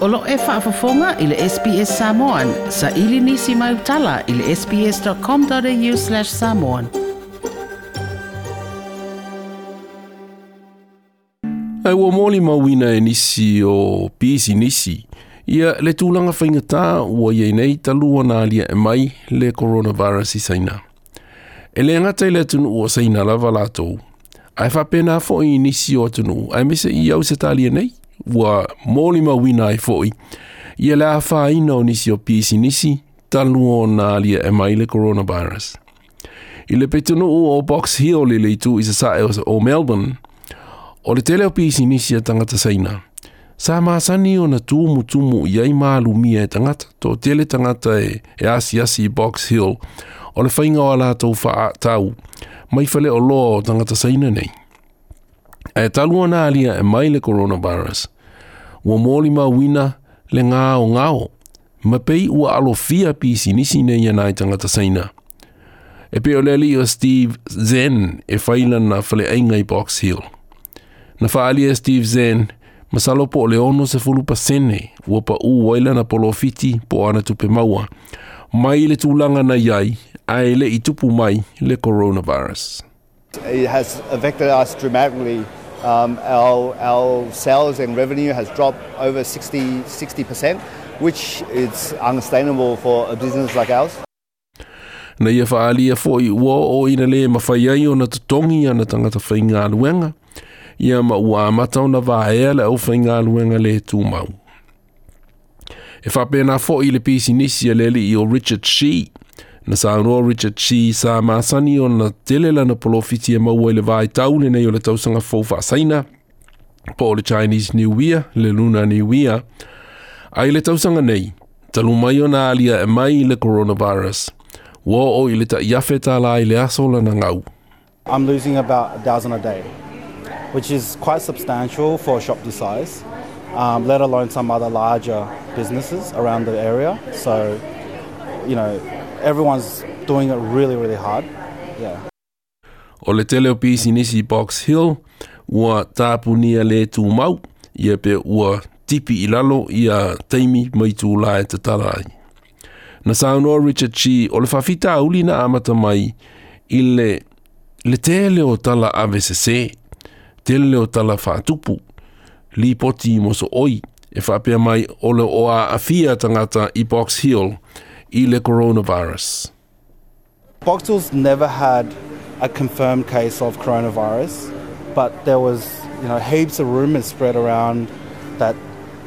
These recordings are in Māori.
Olo e whaafafonga i le SPS Samoan. Sa ili nisi mai utala i le sps.com.au slash samoan. Ai ua mōli mawina e nisi o pisi nisi. Ia le tūlanga whaingatā ua iei nei talua nā lia e mai le coronavirus i saina. E le ngata i le tunu ua saina lava lātou. Ai whapena fo i nisi o tunu. Ai mese i au se tālia nei? ua mōli wina e i fōi. Ia lea whāina o nisi o pisi nisi, talu o nā lia e mai le coronavirus. I le petunu u o Box Hill li leitu i sa e o Melbourne, o le tele o pisi nisi a tangata saina. Sa maasani o na tūmu tūmu i ai mālu mia e tangata, tō tele tangata e, e asi asi Box Hill, o le whainga ala tau wha tau, mai whale o loa o tangata saina nei e talu ana alia e mai le coronavirus ua moli mauina le ngāo ma pei ua alofia pi sinisi nei ana i tangata saina e pe o leli o Steve Zen e faila na fale ainga i Box Hill na faali e Steve Zen ma salopo o leono se fulu pa sene ua pa u waila na fiti po ana tupe maua mai le tūlanga na iai a ele i tupu mai le coronavirus It has affected us dramatically um, our, our sales and revenue has dropped over 60, 60%, which is unsustainable for a business like ours. Na ia whaalia fōi ua o ina le mawhai ai o na tutongi ana tangata whai ngā luenga, ia ma ua amatau na vāea le au whai ngā luenga le tūmau. E whapena fōi le pisi nisi a leli i o Richard Shee, na richard sa masani maua i le o le po le chinese new year le luna new year ai le nei talu mai alia e mai le coronavirus i le aso ngau I'm losing about a thousand a day, which is quite substantial for a shop this size, um, let alone some other larger businesses around the area. So, you know, everyone's doing it really, really hard. Yeah. O le tele o PC Nisi Box Hill, ua tāpunia le tū mau, ia pe ua tipi i lalo ia teimi mai tū lai te tarai. Na saunoa Richard Chi, o le whawhita uli na amata mai, i le, le tele o tala AVCC, tele o tala whātupu, li poti i moso oi, e whapea mai o le oa afia tangata i Box Hill, ile coronavirus. Boxall's never had a confirmed case of coronavirus, but there was, you know, heaps of rumours spread around that,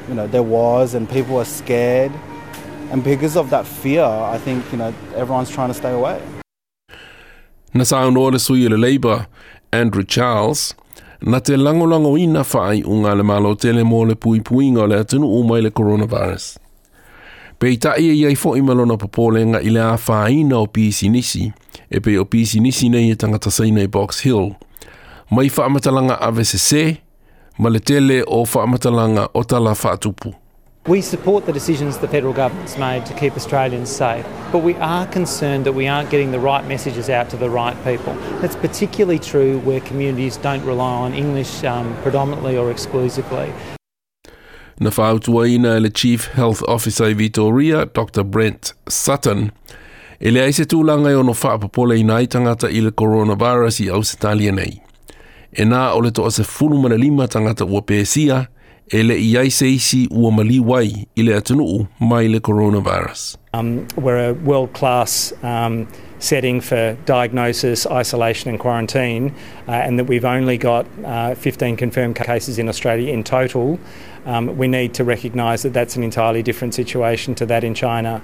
you know, there was, and people were scared, and because of that fear, I think you know everyone's trying to stay away. Nasaon ore sui le Labour, Andrew Charles, na te langolango ina whaai o ngā le malo tele mō le pui puinga le atunu o le coronavirus. Peita e ia ia i fo'i malona popolenga i le a whaina o Pisi Nisi, e pei o Pisi Nisi nei e tangata saina i Box Hill. Mai whaamatalanga a VCC, ma le tele o whaamatalanga o tala whaatupu. We support the decisions the federal government's made to keep Australians safe, but we are concerned that we aren't getting the right messages out to the right people. That's particularly true where communities don't rely on English um, predominantly or exclusively. Na whaautuaina le Chief Health Officer i Vitoria, Dr. Brent Sutton, e le aise tūlanga i ono whaapapole i nai tangata i le coronavirus i Australia nei. E nā o le toa se funumana lima tangata ua pēsia, e i aise isi ua mali wai i le atunuu mai le coronavirus. Um, we're a world-class um, setting for diagnosis, isolation, and quarantine, uh, and that we've only got uh, 15 confirmed cases in Australia in total, um, we need to recognise that that's an entirely different situation to that in China.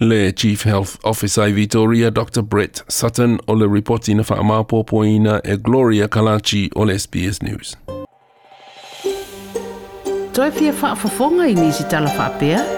Le Chief Health Officer Victoria Dr. Brett Sutton o le ripoti na whaamapo poina uh, e Gloria Kalachi o le SBS News. Toi fa fofonga i nisi tala pea.